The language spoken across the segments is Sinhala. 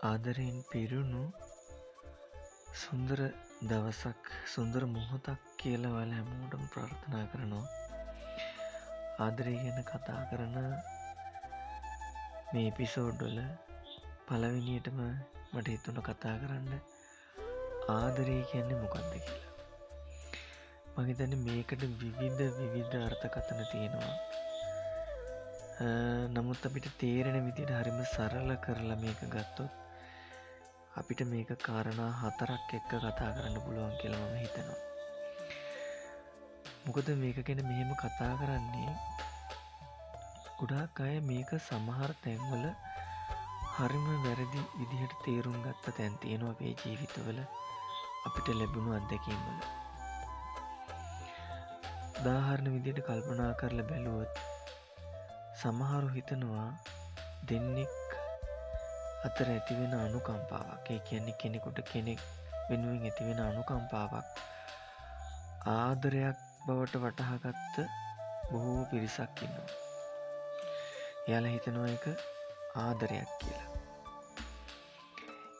ආදරයෙන් පිරුණු සුන්දර දවසක් සුන්දර මොහොතක් කියලවල හැමෝටම ප්‍රාර්ථනා කරනවා. ආදරය ගැන කතා කරන මේ පිසෝඩ්ඩොල පලවිනියටම මට හිතුන කතා කරන්න ආදරය කියන්නේ මොකක්ද කියලා. මහිතන මේකට විවිධ විවිධ අර්ථකතන තියෙනවා. නමුත් අපිට තේරෙන විදිට හරිම සරල කරලා මේක ගත්තොත් අපිට මේක කාරණා හතරක් එක්ක කතා කරන්න පුළුවන් කියලමම හිතනවා. මොකද මේක ගැන මෙහෙම කතා කරන්නේ ගොඩාක් අය මේක සමහර තැන්වල හරිම වැරදි විදිහට තේරුම් ගත්ත තැන් තියෙනවා අපේ ජීවිතවල අපිට ලැබුණු අත්දැකීමල දාහරණ විදියට කල්පනා කරල බැලුවොත් සමහරු හිතනවා දෙන්නෙක් අතර ඇතිවෙන අනුකම්පාවක්. ඒ කියන්නේ කෙනෙකුට කෙනෙක් වෙනුවෙන් ඇතිවෙන අනුකම්පාවක්. ආදරයක් බවට වටහාගත්ත බොහෝ පිරිසක් ඉන්නවා. එයාල හිතනවා එක ආදරයක් කියලා.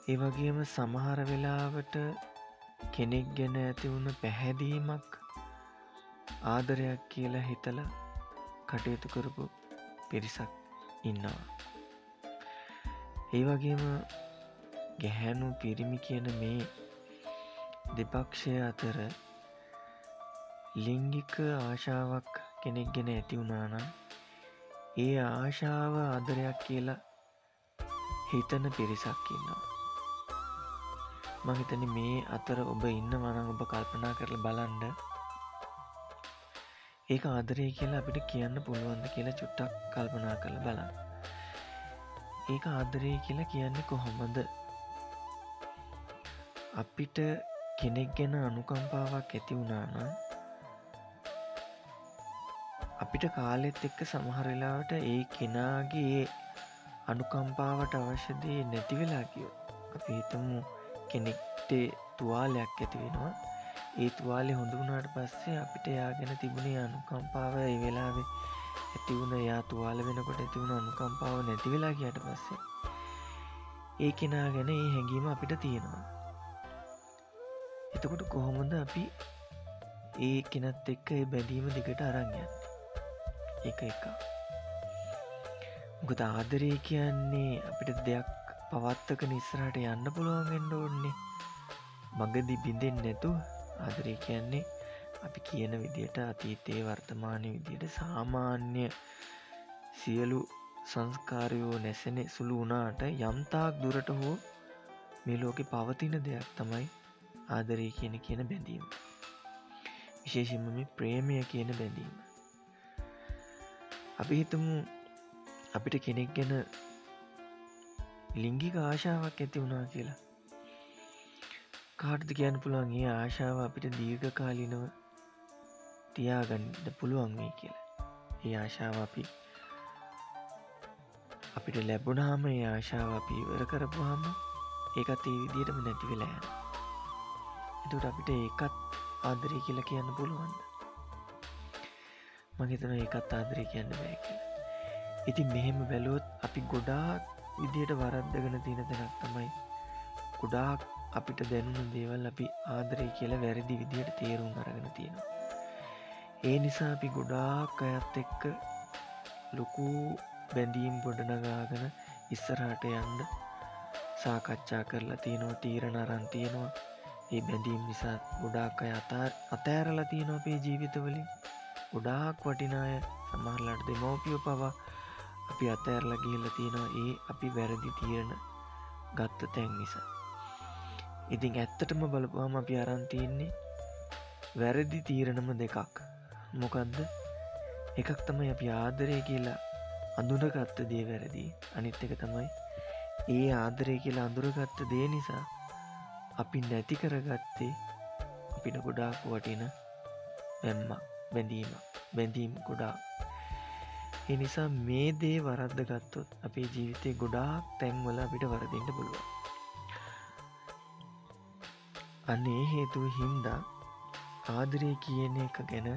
ඒ වගේම සමහර වෙලාවට කෙනෙක් ගැන ඇති වුණ පැහැදීමක් ආදරයක් කියලා හිතලා කටයුතු කරපු පිරිසක් ඉන්නවා. ඒ වගේම ගැහැනු පිරිමි කියන මේ දෙපක්ෂය අතර ලිංගික ආශාවක් කෙනෙක් ගෙන ඇති වුණානම් ඒ ආශාව ආදරයක් කියලා හිතන පිරිසක් ඉන්නවා. මහිතන මේ අතර ඔබ ඉන්න වනං ඔබ කල්පනා කරල බලන්ඩ ඒක ආදරය කියලා අපිට කියන්න පුළුවන්ද කියලා චුට්ටක් කල්පනා කළ බලන්න. ඒක ආදරය කියලා කියන්නේ කොහොමද? අපිට කෙනෙක් ගැන අනුකම්පාවක් ඇති වුණානම් අපිට කාලෙත් එක්ක සමහරලාට ඒ කෙනාගේ අනුකම්පාවට අවශ්‍යදේ නැතිවෙලා කියෝ අපි හිතමු කෙනෙක්ට තුවාලයක් ඇති වෙනවා. ඒ තුවාලෙ හොඳුනාට පස්සේ අපිට යා ගැන තිබුණේ අනුකම්පාව ඒ වෙලාවෙ ඇතිවුණ යා තුවාල වෙනකොට ඇතිවුණ අනුකම්පාව නැතිවෙලා කියට පස්සේ ඒ කෙනා ගැන ඒ හැඟීම අපිට තියෙනවා. එතකොට කොහොමද අපි ඒ කෙනත් එක්ක බැඳීම දිගට අරංයන්න එක එක. මොකද ආදරය කියන්නේ අපිට දෙයක් පවත්තක නිස්සරට යන්න පුළුවන්ගෙන්ට ඕන්නේ මගදි බිඳෙන් නැතු ආදරය කියන්නේ අපි කියන විදියට අතීතයේ වර්තමානය විදියට සාමාන්‍ය සියලු සංස්කාරයෝ නැසෙන සුළු වනාට යම්තාක් දුරට හෝ මේ ලෝකෙ පවතින දෙයක් තමයි ආදරය කියන කියන බැඳීම. විශේෂම මේ ප්‍රේමය කියන බැඳීම. අපි හිතමු අපිට කෙනෙක් ගැන ලිංගික ආශාවක් ඇති වුණා කියලා. කාටද කියන්න පුළුවන්? ඒ ආශාව අපිට දීර්ඝ කාලිනව තියාගන්නට පුළුවන් මේ කියලා. ඒ ආශාව අපි අපිට ලැබුණාම ඒ ආශාව අපි ඉවර කරපුහම ඒකත් ඒ විදියටම නැති වෙලා යන එතුට අපිට ඒකත් ආදරී කියලා කියන්න පුළුවන්ද? මහිතන ඒකත් ආදරය කියන්න බෑ කියලා. ඉතින් මෙහෙම බැලුවොත් අපි ගොඩාක් විදියට වරද්දගෙන තියෙන තැනක් තමයි ගොඩාක් අපිට දැනුණු දේවල් අපි ආදරය කියලා වැරදි විදියට තේරුම් අරගෙන තියෙනවා. ඒ නිසා අපි ගොඩාක් අයත් එක්ක ලොකු බැඳීම් ගොඩනගාගෙන ඉස්සරහට යන්ඩ සාකච්ඡා කරලා තියෙනවා තීරණ අරන් තියෙනවා. ඒ බැඳීම් නිසා ගොඩාක් අය අතාර අතෑරලා තියෙනවා අපේ ජීවිතවලින්. ගොඩාක් වටිනාය සමහරලට දෙමවපියෝ පවා අපි අතඇරල ගිල්ල තියෙනවා. ඒ අපි වැරදි තියෙන ගත්ත තැන් නිසා. ඉතින් ඇත්තටම බලපුහම අපි අරන්තියන්නේ වැරදි තීරණම දෙකක්. මොකක්ද එකක් තමයි අපි ආදරය කියලා අඳුනගත්ත දේ වැරදි. අනිත් එක තමයි ඒ ආදරය කියලා අඳුරගත්ත දේ නිසා අපි නැති කරගත්තේ අපිට ගොඩාක් වටින වැම්මක් බැඳීම බැඳීම් ගොඩා එනිසා මේ දේ වරද්ද ගත්තොත් අපේ ජීවිතය ගොඩාක් තැන්වල අපිට වරදින්න පුළුව අන්නේ හේතුව හින්දා ආදරය කියන එක ගැන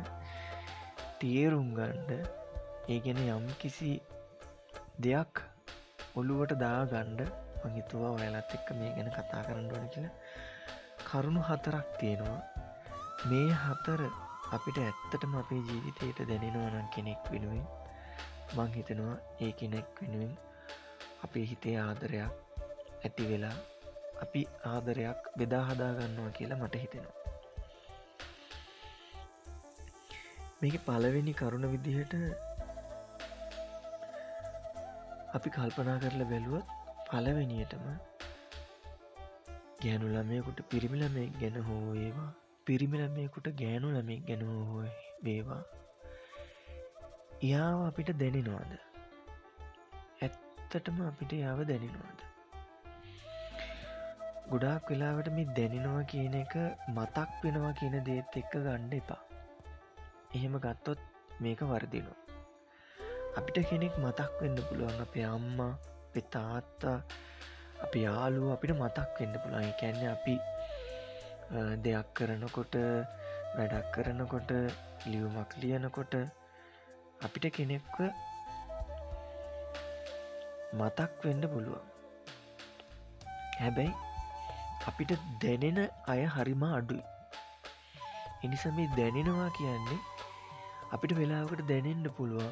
තේරුම්ගණ්ඩ ඒ ගැන යම් කිසි දෙයක් ඔළුවට දාගණ්ඩ මහිතුවා ඔයලත් එක්ක මේ ගැන කතා කරන්න ඕන කියලා. කරුණු හතරක් තියෙනවා. මේ හතර අපිට ඇත්තටම අපේ ජීවිතයට දැනෙනවනම් කෙනෙක් වෙනුවෙන් මං හිතනවා ඒ කෙනෙක් වෙනුවෙන් අපේ හිතේ ආදරයක් ඇති වෙලා අපි ආදරයක් බෙදා හදාගන්නවා කියලා මට හිතෙනවා. මේක පලවෙනි කරුණ විදිහට අපි කල්පනා කරලා බැලුවොත් පලවෙනියටම ගෑනු ළමයකුට පිරිමිලමේ ගැන හෝ ඒවා පිරිමිලමයකුට ගෑනු ළමෙක් ගැන හෝ වේවා. යාව අපිට දැනෙනවාද? ඇත්තටම අපිට යාව දැනෙනවාද? ගොඩාක් වෙලාවට මේ දැනෙනවා කියන එක මතක් වෙනවා කියන දේත් එක්ක ගණ්ඩ එපා. එහෙම ගත්තොත් මේක වර්දිනවා අපිට කෙනෙක් මතක් වෙන්න පුළුවන් අපේ අම්මා පෙතාත්තා අපි යාලු අපිට මතක් වෙන්න පුළුවන්. කැන්න අපි දෙයක් කරනකොට වැඩක් කරනකොට ලියවමක් ලියනකොට අපිට කෙනෙක්ව මතක් වෙන්න පුළුවන්. හැබැයි අපිට දැනෙන අය හරිම අඩුයි. එනිසම දැනෙනවා කියන්නේ අපිට වෙලාවකට දැනෙන්ට පුළුවන්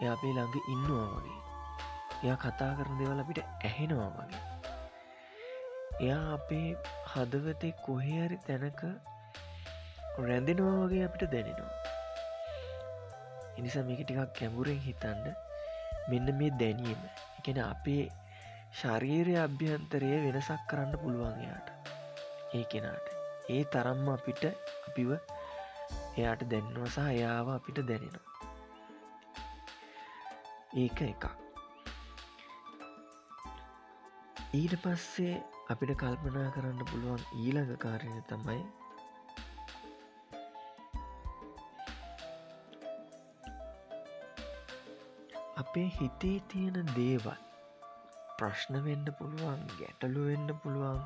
එය අපේ ළඟ ඉන්නවා වගේ. එයා කතා කරන දෙවල් අපිට ඇහෙනවා වගේ. එයා අපේ හදවතේ කොහේරි තැනක රැඳෙනවා වගේ අපිට දැනෙනවා. එනිසා මේක ටිකක් කැමුරෙන් හිතන්න මෙන්න මේ දැනීම. එකෙන අපේ ශරීරය අභ්‍යන්තරය වෙනසක් කරන්න පුළුවන් එයාට. ඒ කෙනාට. ඒ තරම්ම අපිට අපිව එයාට දැන්නවා සහ එයාව අපිට දැනෙනවා. ඒක එකක්. ඊට පස්සේ අපිට කල්පනා කරන්න පුළුවන් ඊළඟ කාරණය තමයි අපේ හිතේ තියෙන දේවල් ප්‍රශ්න වෙන්න පුළුවන් ගැටලු වෙන්න පුළුවන්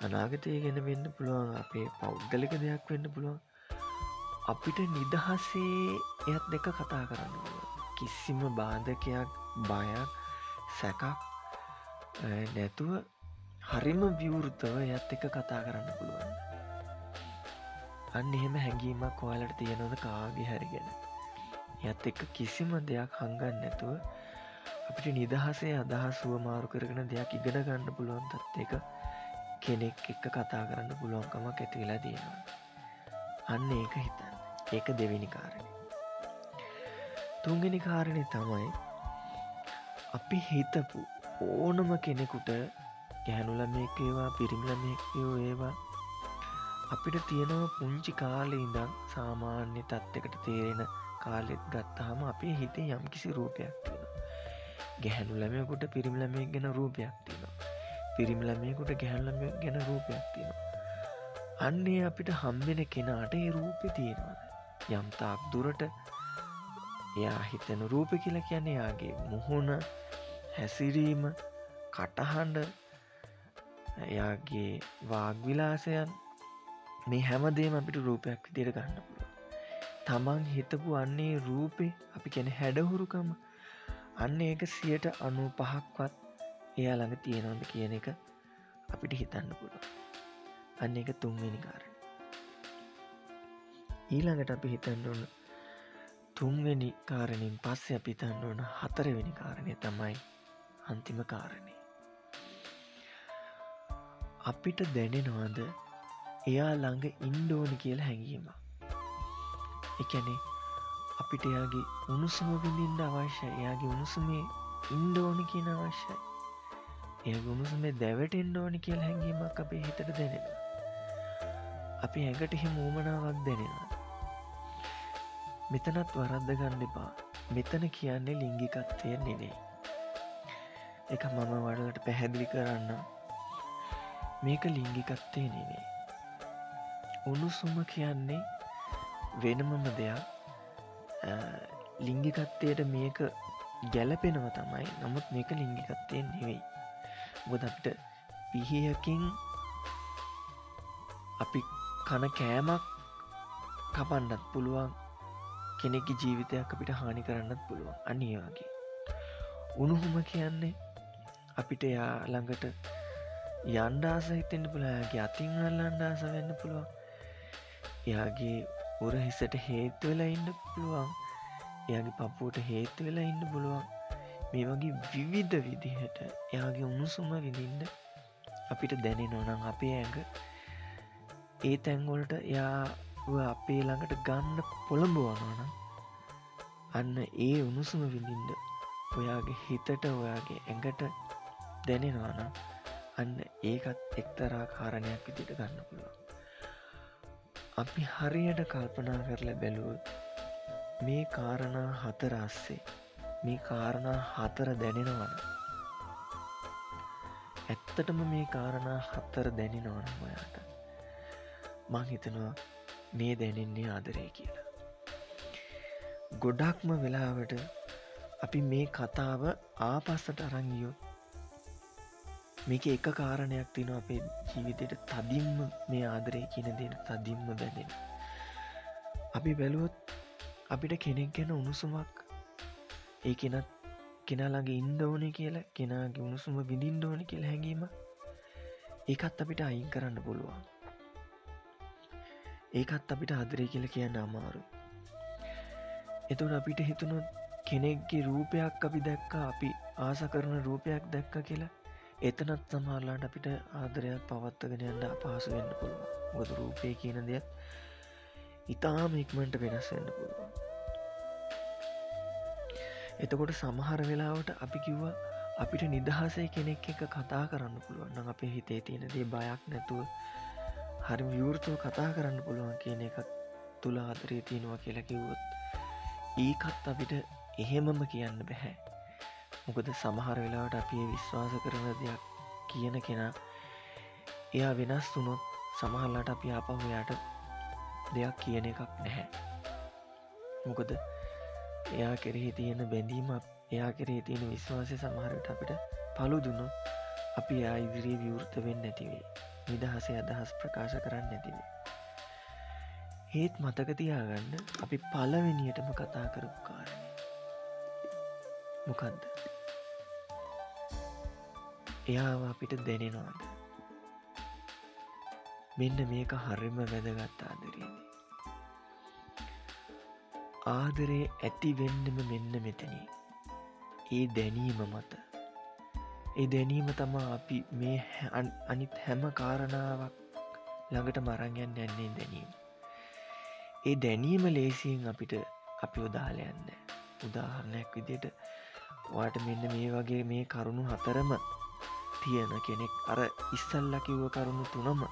අනාගතය ගැන වෙන්න පුළුවන් අපේ පෞද්ගලික දෙයක් වෙන්න පුළුවන්. අපිට නිදහසේ එයත් දෙක කතා කරන්න කිසිම බාධකයක් බයක් සැකක් නැතුව හරිම විවෘතව එයත් එක කතා කරන්න පුළුවන්. අන්න එහෙම හැඟීමක් ඔයාලට තියෙනවද කාගේ හරිගෙන යත් එක්ක කිසිම දෙයක් හංගන්න නැතුව අපිට නිදහසේ අදහස් සුව මාරු කරගෙන දෙයක් ඉගෙන ගන්න පුළුවන් තත් එක කෙනෙක් එක්ක කතා කරන්න පුළුවන්කමක් ඇති වෙලා තියෙනවා. අන්න ඒක හිතන්න. ඒක දෙවෙනි කාරණය තුන්ගෙන කාරණය තමයි අපි හිතපු ඕනම කෙනෙකුට ගැහැනුලමෙක් ඒවා පිරිමිලමෙක්යෝ ඒවා අපිට තියෙනව පුංචි කාලෙ ඉඳම් සාමාන්‍ය තත්ත්කට තේරෙන කාලෙත් ගත්තාම අපේ හිතේ යම් කිසි රූපයක් තියෙන ගැහැනු ළමයකුට පිරිමිලමය ගැන රූපයක් තියෙනවා. පිරිමිලමයකුට ගැහැල්ලම ගැන රූපයක් තියෙනවා. අන්නේ අපිට හම්බෙන කෙනාට ඒ රූපෙ තියෙනවාද? යම්තාක් දුරට එයා හිතන රූප කියල කියන එයාගේ මුහුණ හැසිරීම කටහන්ඩ එයාගේ වාග්විලාසයන් මේ හැමදේම අපිට රූපයක් විදියට ගන්න පුළුව තමන් හිතපු අන්නේ රූපේ අපි කැන හැඩහුරුකම. අන්න ඒක සියට අනු පහක්වත් එයා ළඟ තියෙනවද කියන එක අපිට හිතන්න පුළුව අන්න එක තුන්වෙනි කාරණ. ඊළඟට අපි හිතන්න ඕන තුන්වෙනි කාරණින් පස්සේ අපි තන්න ඕන හතරවෙනි කාරණය තමයි අන්තිම කාරණය අපිට දැනෙනවාද එයා ළඟ ඉන්ඩෝනි කියල හැඟීමක් එකැනේ අපිට එයාගේ උණුසුම විඳින්ට අවශ්‍යයි. එයාගේ උණුසුමේ ඉන්ඩෝනි කියන අවශ්‍යයි. එය ගුණුසුමේ දැවට එන්ඩෝනි කියල් හැඟීමක් අපේ හිතට දැනෙන අපි ඇඟට එහෙ මූමනාවක් දැනෙනවා. මෙතනත් වරද්ද ගන්න එපා. මෙතන කියන්නේ ලිංගිකත්වය නෙවේ එක මම වඩලට පැහැදිලි කරන්න. මේක ලිංගිකත්තේ නෙවේ උණුසුම කියන්නේ වෙනමම දෙයක්. ලිංගිකත්වයට මේක ගැලපෙනව තමයි. නමුත් මේක ලිංගිකත්වයෙන් නෙවෙයි බොද අපිට පිහයකින් අපි කන කෑමක් කපන්නත් පුළුවන්. කෙනෙකි ජීවිතයක් අපිට හානි කරන්නත් පුළුවන්. අනිවාගේ උණුහුම කියන්නේ අපිට යා ළඟට යන්ඩාස හිතෙන්ට පුළයාගේ අතින් අල්ලන්ඩාස වෙන්න පුළුවන්. එයාගේ උර හිසට හේතු වෙලා ඉන්න පුළුවන්. එයාගේ පපුූට හේතු වෙලා ඉන්න පුළුවන්. මේ වගේ විවිධ විදිහට එයාගේ උණුසුම විඳින්ට අපිට දැනෙ නොනම් අපේ ඇඟ ඒ තැන්ගොලට යා අපේ ළඟට ගන්න පොළඹුවනන අන්න ඒ උණුසුම විඳින්ට ඔයාගේ හිතට ඔයාගේ ඇඟට දැනෙනවාන අන්න ඒකත් එක්තරා කාරණයක් විදිට ගන්න පුළුව අපි හරියට කල්පනා කරලා බැලුවත් මේ කාරණා හතර අස්සේ මේ කාරණා හතර දැනෙනවන ඇත්තටම මේ කාරණා හත්තර දැනෙනවන ඔයාට මං හිතනවා මේ දැනෙන්නේ ආදරය කියලා. ගොඩක්ම වෙලාවට අපි මේ කතාව ආපස්සට අරංගියෝ මේක එක කාරණයක් තින අපේ ජීවිතයට තදින්ම මේ ආදරය කියන දෙන තදින්ම බැඳෙන. අපි බැලුවොත් අපිට කෙනෙක් ගැන උණුසුමක් ඒ කෙනත් කෙනාලගේ ඉන්ඩ ඕන කියලා කෙනාගේ උණුසුම විඳින්ඩ ඕන කියල හැඟීම ඒකත් අපිට අයින් කරන්න පුළුවන් ඒකත් අපිට ආදරය කියල කියන්න අමාරු එතුට අපිට හිතුණොත් කෙනෙක්ගේ රූපයක් අපි දැක්ක අපි ආස කරන රූපයක් දැක්ක කියලා එතනත් සමහරලාට අපිට ආදරයක් පවත්තගෙන යන්න අපහසු වෙන්න පුළුව ගොද රූපය කියන දෙයක් ඉතාම ඉක්මට වෙනස් වෙන්න පුළුවන්. එතකොට සමහර වෙලාවට අපි කිව්ව අපිට නිදහසේ කෙනෙක් එක කතා කරන්න පුළුවන්. අපේ හිතේ තියෙන දේ බයක් නැතුව හරි විවෘතව කතා කරන්න පුළුවන් කියන එකත් තුළ ආතරේ තියෙනවා කියලා කිව්වොත් ඒකත් අපිට එහෙමම කියන්න බැහැ. මොකද සමහර වෙලාවට අපේ විශ්වාස කරන දෙයක් කියන කෙනා එයා වෙනස් වුනොත් සමහල්ලට අපි ආපහොයාට දෙයක් කියන එකක් නැහැ. මොකද එයා කෙරෙහි තියෙන බැඳීම එයා කෙරේ තියෙන විශ්වාසය සමහරට අපිට පලු දුන්නොත් අපි ආ ඉදිරී විවෘත වෙන්න නැතිවේ නිදහසේ අදහස් ප්‍රකාශ කරන්න නැතිවේ. ඒත් මතකතියාගන්න අපි පලවෙනියටම කතා කරපු කාරණය. මොකක්ද එයාව අපිට දැනෙනවාද මෙන්න මේක හරිම වැදගත් ආදරයේදී. ආදරේ ඇති වෙන්නම මෙන්න මෙතනී. ඒ දැනීම මත ඒ දැනීම තමා අපි මේ අනිත් හැම කාරණාවක් ළඟට මරංයන් යන්නේ දැනීම. ඒ දැනීම ලේසියෙන් අපිට අපි උදාලයන්න උදාහරණයක් විදියට වාට මෙන්න මේ වගේ මේ කරුණු හතරම තියෙන කෙනෙක් අර ඉස්සල්ල කිව්ව කරුණු තුනම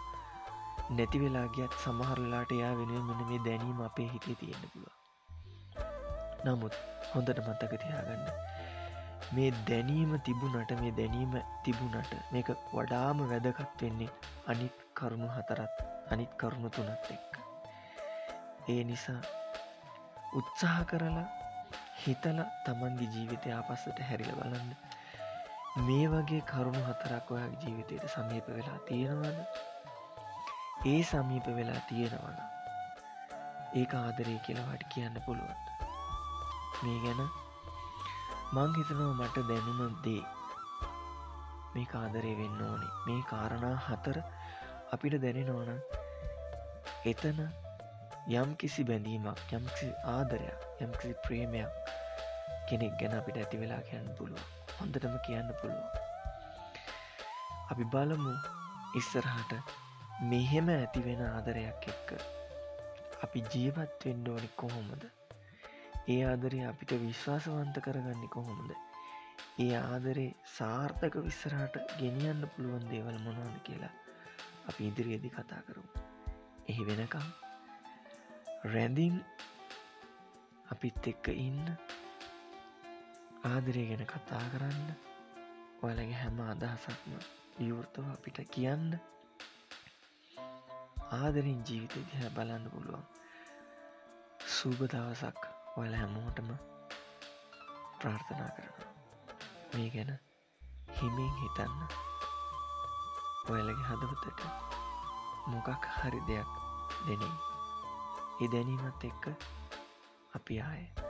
නැති වෙලා ගියත් සමහරලාට එයා වෙනුවෙන් මෙන මේ දැනීම අපේ හිතේ තියෙන පුළුව නමුත් හොඳට මතක තියාගන්න. මේ දැනීම තිබුණට මේ දැනීම තිබුණට මේක වඩාම වැදගත් වෙන්නේ අනිත් කරුණු හතරත් අනිත් කරුණු තුනත් එක්ක. ඒ නිසා උත්සාහ කරලා හිතල තමන්ගේ ජීවිතය ආපස්සට හැරිල බලන්න. මේ වගේ කරුණු හතරක් ඔයා ජීවිතයට සමීප වෙලා තියෙනවද? ඒ සමීප වෙලා තියෙනවන ඒ ආදරය කියලවට කියන්න පුළුවන් මේ ගැන මං හිතනවා මට දැනුම දේ මේ කාදරය වෙන්න ඕනි. මේ කාරණා හතර අපිට දැනෙනවන එතන යම් කිසි බැඳීමක් යම්කිසි ආදරයක් යම්කිසි ප්‍රේමයක් කෙනෙක් ගැන අපිට ඇති වෙලා කියන්න පුළුව හොඳටම කියන්න පුළුව අපි බලමු ඉස්සරහට මෙහෙම ඇතිවෙන ආදරයක් එක්ක අපි ජීවත් වෙන්න ඕනි කොහොමද? ඒ ආදරේ අපිට විශ්වාසවන්ත කරගන්න කොහොමද? ඒ ආදරේ සාර්ථක විස්සරහට ගෙනියන්න පුළුවන් දේවල් මොනවද කියලා අපි ඉදිරියේදි කතා කරු එහි වෙනකම් රැඳින් අපිත් එක්ක ඉන්න ආදරය ගැන කතා කරන්න ඔයාලගේ හැම අදහසක්ම විවෘතව අපිට කියන්න ආදරින් ජීවිත දිහ බලන්න පුළුවන් සූබ දවසක් ඔයාල හැමෝටම ප්‍රාර්ථනා කරන මේ ගැන හිමින් හිතන්න. ඔයලගේ හදවතට මොකක් හරි දෙයක් දෙනෙයි. ඒ දැනීමත් එක්ක අපි ආයේ.